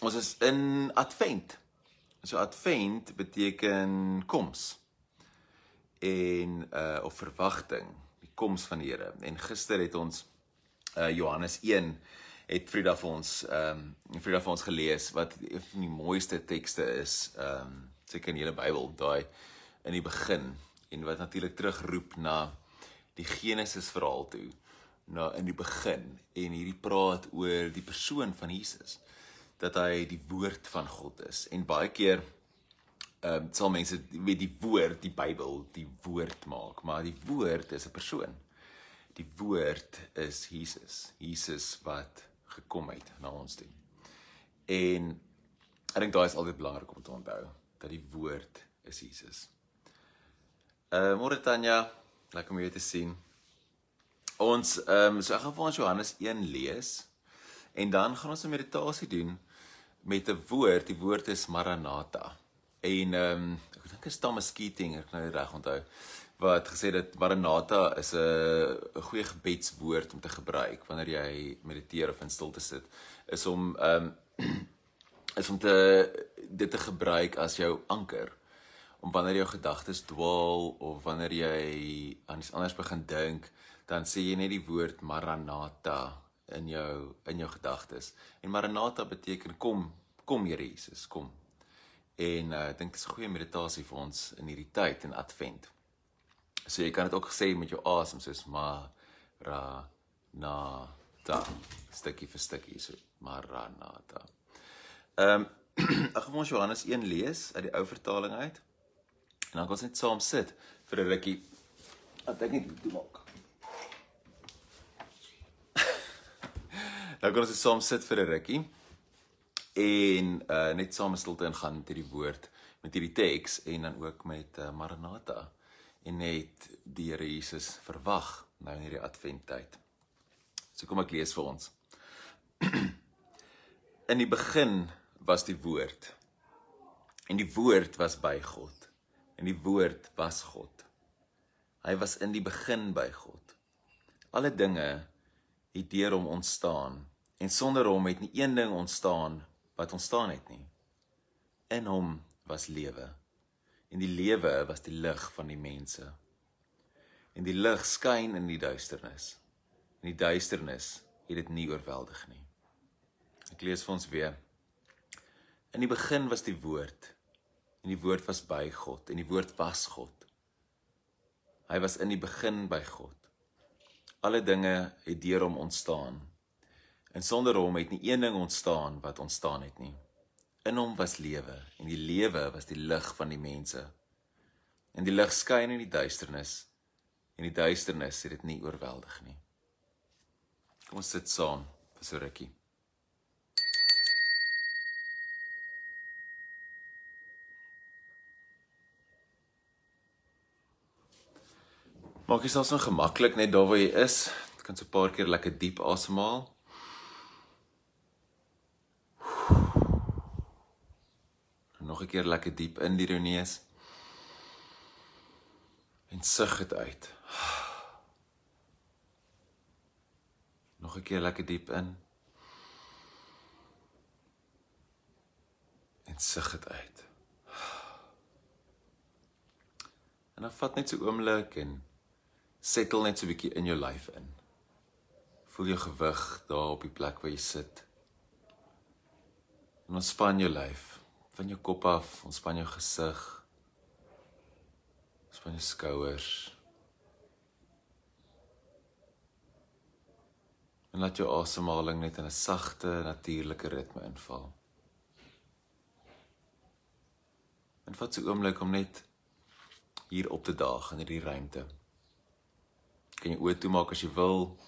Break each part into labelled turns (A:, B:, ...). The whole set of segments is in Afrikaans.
A: Ons is in Advent. So Advent beteken koms. En uh of verwagting, die koms van die Here. En gister het ons uh Johannes 1 het Frida vir ons ehm um, Frida vir ons gelees wat een van die mooiste tekste is ehm um, seker in die hele Bybel, daai in die begin en wat natuurlik terugroep na die Genesis verhaal toe, na in die begin en hierdie praat oor die persoon van Jesus dat hy die woord van God is. En baie keer ehm um, sal mense weet die woord, die Bybel, die woord maak, maar die woord is 'n persoon. Die woord is Jesus. Jesus wat gekom het na ons toe. En ek dink daai is altyd belangrik om te onthou dat die woord is Jesus. Ehm uh, môre Tanya, lekker om jou te sien. Ons ehm um, so ek gaan vir ons Johannes 1 lees en dan gaan ons 'n meditasie doen met 'n woord. Die woord is Maranatha. En ehm um, ek dink is Thomas Keating, ek nou reg onthou, wat gesê dat Maranatha is 'n goeie gebedswoord om te gebruik wanneer jy mediteer of in stilte sit, is om ehm um, is om te dit te gebruik as jou anker om wanneer jou gedagtes dwaal of wanneer jy aan iets anders begin dink, dan sê jy net die woord Maranatha in jou in jou gedagtes. En Maranatha beteken kom, kom Here Jesus, kom. En uh, ek dink dit is 'n goeie meditasie vir ons in hierdie tyd in Advent. So jy kan dit ook sê met jou asem soos ma ra na ta stukkie vir stukkie so Maranatha. Ehm um, ek gaan ons Johannes 1 lees uit die ou vertaling uit. En dan kan ons net saam sit vir 'n rukkie. Wat ek net doen maak. Nou kan ons saam sit vir 'n rukkie en uh net saam stilte ingaan met hierdie woord met hierdie teks en dan ook met uh, Maranatha en net die Here Jesus verwag nou in hierdie adventtyd. So kom ek lees vir ons. In die begin was die woord en die woord was by God en die woord was God. Hy was in die begin by God. Alle dinge het deur hom ontstaan En sonder hom het nie een ding ontstaan wat ontstaan het nie. In hom was lewe. En die lewe was die lig van die mense. En die lig skyn in die duisternis. En die duisternis het dit nie oorweldig nie. Ek lees vir ons weer. In die begin was die woord en die woord was by God en die woord was God. Hy was in die begin by God. Alle dinge het deur hom ontstaan En sonder hom het nie een ding ontstaan wat ontstaan het nie. In hom was lewe en die lewe was die lig van die mense. En die lig skyn in die duisternis en die duisternis het dit nie oorweldig nie. Kom ons sit saam vir so rukkie. Maak dit selfs nou gemaklik net daar waar jy is. Jy kan so 'n paar keer lekker diep asemhaal. Nog 'n keer lekker diep in die neus. En sug dit uit. Nog 'n keer lekker diep in. En sug dit uit. En dan vat net so 'n oomblik en settle net so 'n bietjie in jou lyf in. Voel jou gewig daar op die plek waar jy sit. En ontspan jou lyf van jou kop af, ontspan jou gesig. Ontspan jou skouers. En laat jou asemhaling net in 'n sagte, natuurlike ritme inval. En vat 'n oomblik om net hier op te daag in hierdie ruimte. Kan jy oë toemaak as jy wil?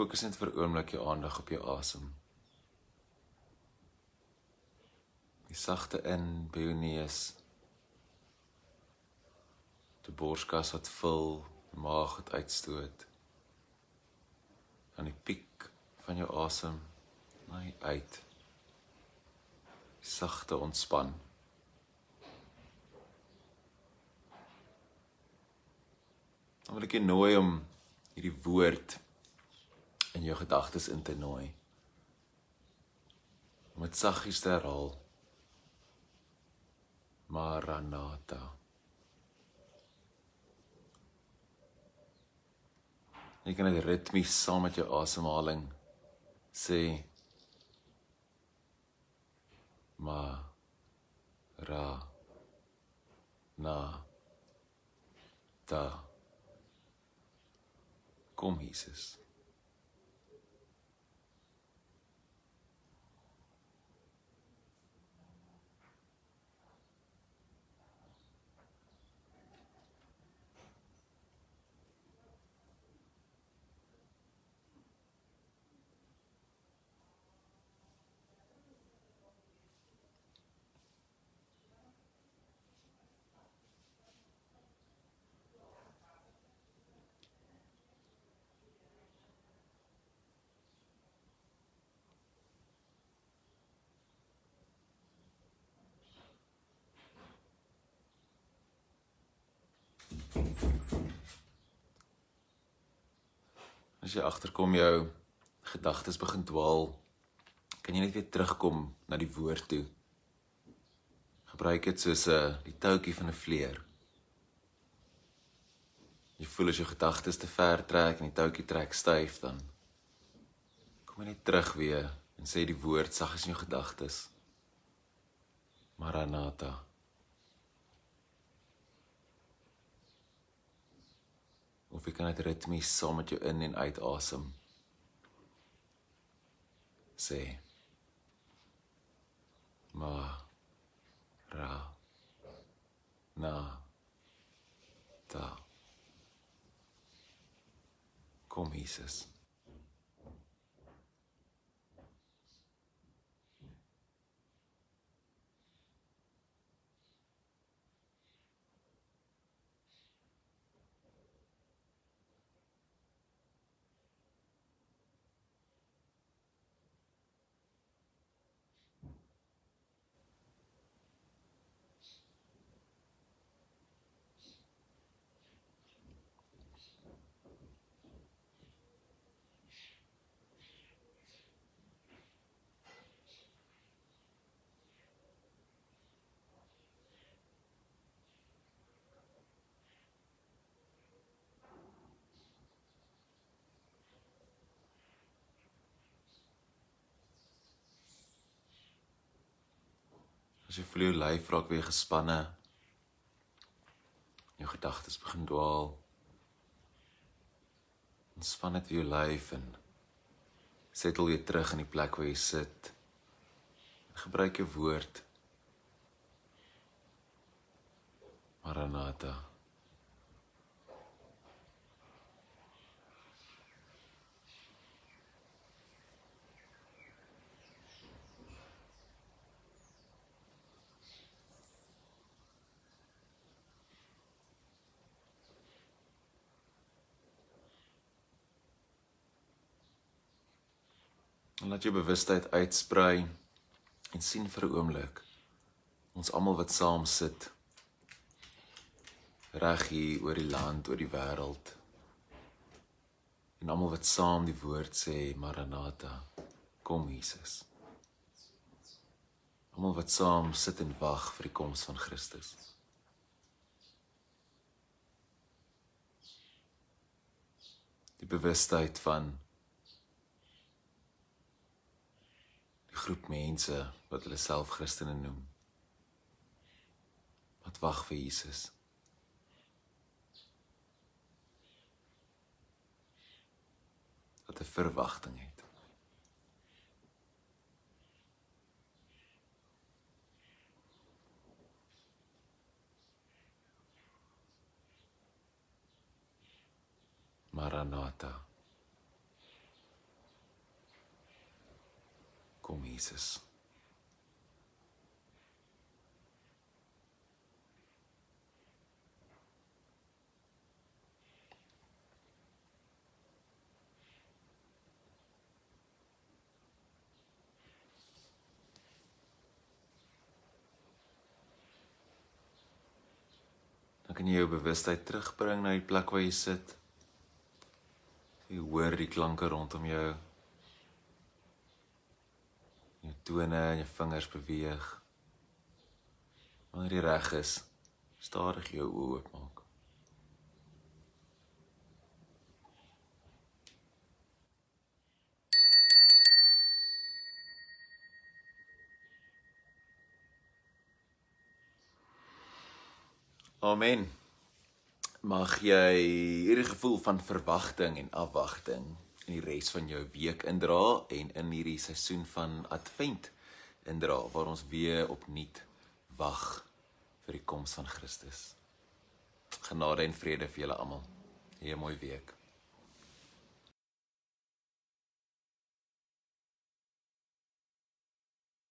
A: Fokus net vir 'n oomblik jou aandag op jou asem. Die sagte in by jou neus. Die borskas wat vul, maag wat uitstoot. Aan die piek van jou asem, my uit. Sagte ontspan. Dan wil ek jou nooi om hierdie woord in jou gedagtes in te nooi. Om dit saggies te herhaal. Maranatha. Jy kan dit ritmies saam met jou asemhaling sê. Ma ra na ta kom Jesus As jy agterkom jou gedagtes begin dwaal, kan jy net weer terugkom na die woord toe. Gebruik dit soos 'n uh, die touutjie van 'n vleer. Jy voel as jou gedagtes te ver trek en die touutjie trek styf dan kom jy net terug weer en sê die woord saggies in jou gedagtes. Maranatha. Of jy kan dit ritmies saam met jou in en uit asem. Sê ma ra na ta. Kom Jesus As jy voel jou lyf raak weer gespanne. Jou gedagtes begin dwaal. Ontspan net jou lyf en settle weer terug in die plek waar jy sit. Gebruik jou woord. Maranatha. En laat jou bewustheid uitsprei en sien vir 'n oomblik ons almal wat saam sit reg hier oor die land, oor die wêreld. En almal wat saam die woord sê Maranatha, kom Jesus. Almal wat saam sit en wag vir die koms van Christus. Die bewustheid van groep mense wat hulle self Christene noem. Wat wag vir Jesus. Wat 'n verwagting het. Maranatha. Jesus. Dan kan jy jou bewustheid terugbring na die plek waar jy sit. Jy hoor die klanke rondom jou tone en jou vingers beweeg. Wanneer jy reg is, stadig jou oë oopmaak. Amen. Mag jy hierdie gevoel van verwagting en afwagting in die res van jou week indra en in hierdie seisoen van Advent indra waar ons weer opnuut wag vir die koms van Christus. Genade en vrede vir julle almal. 'n Mooi week.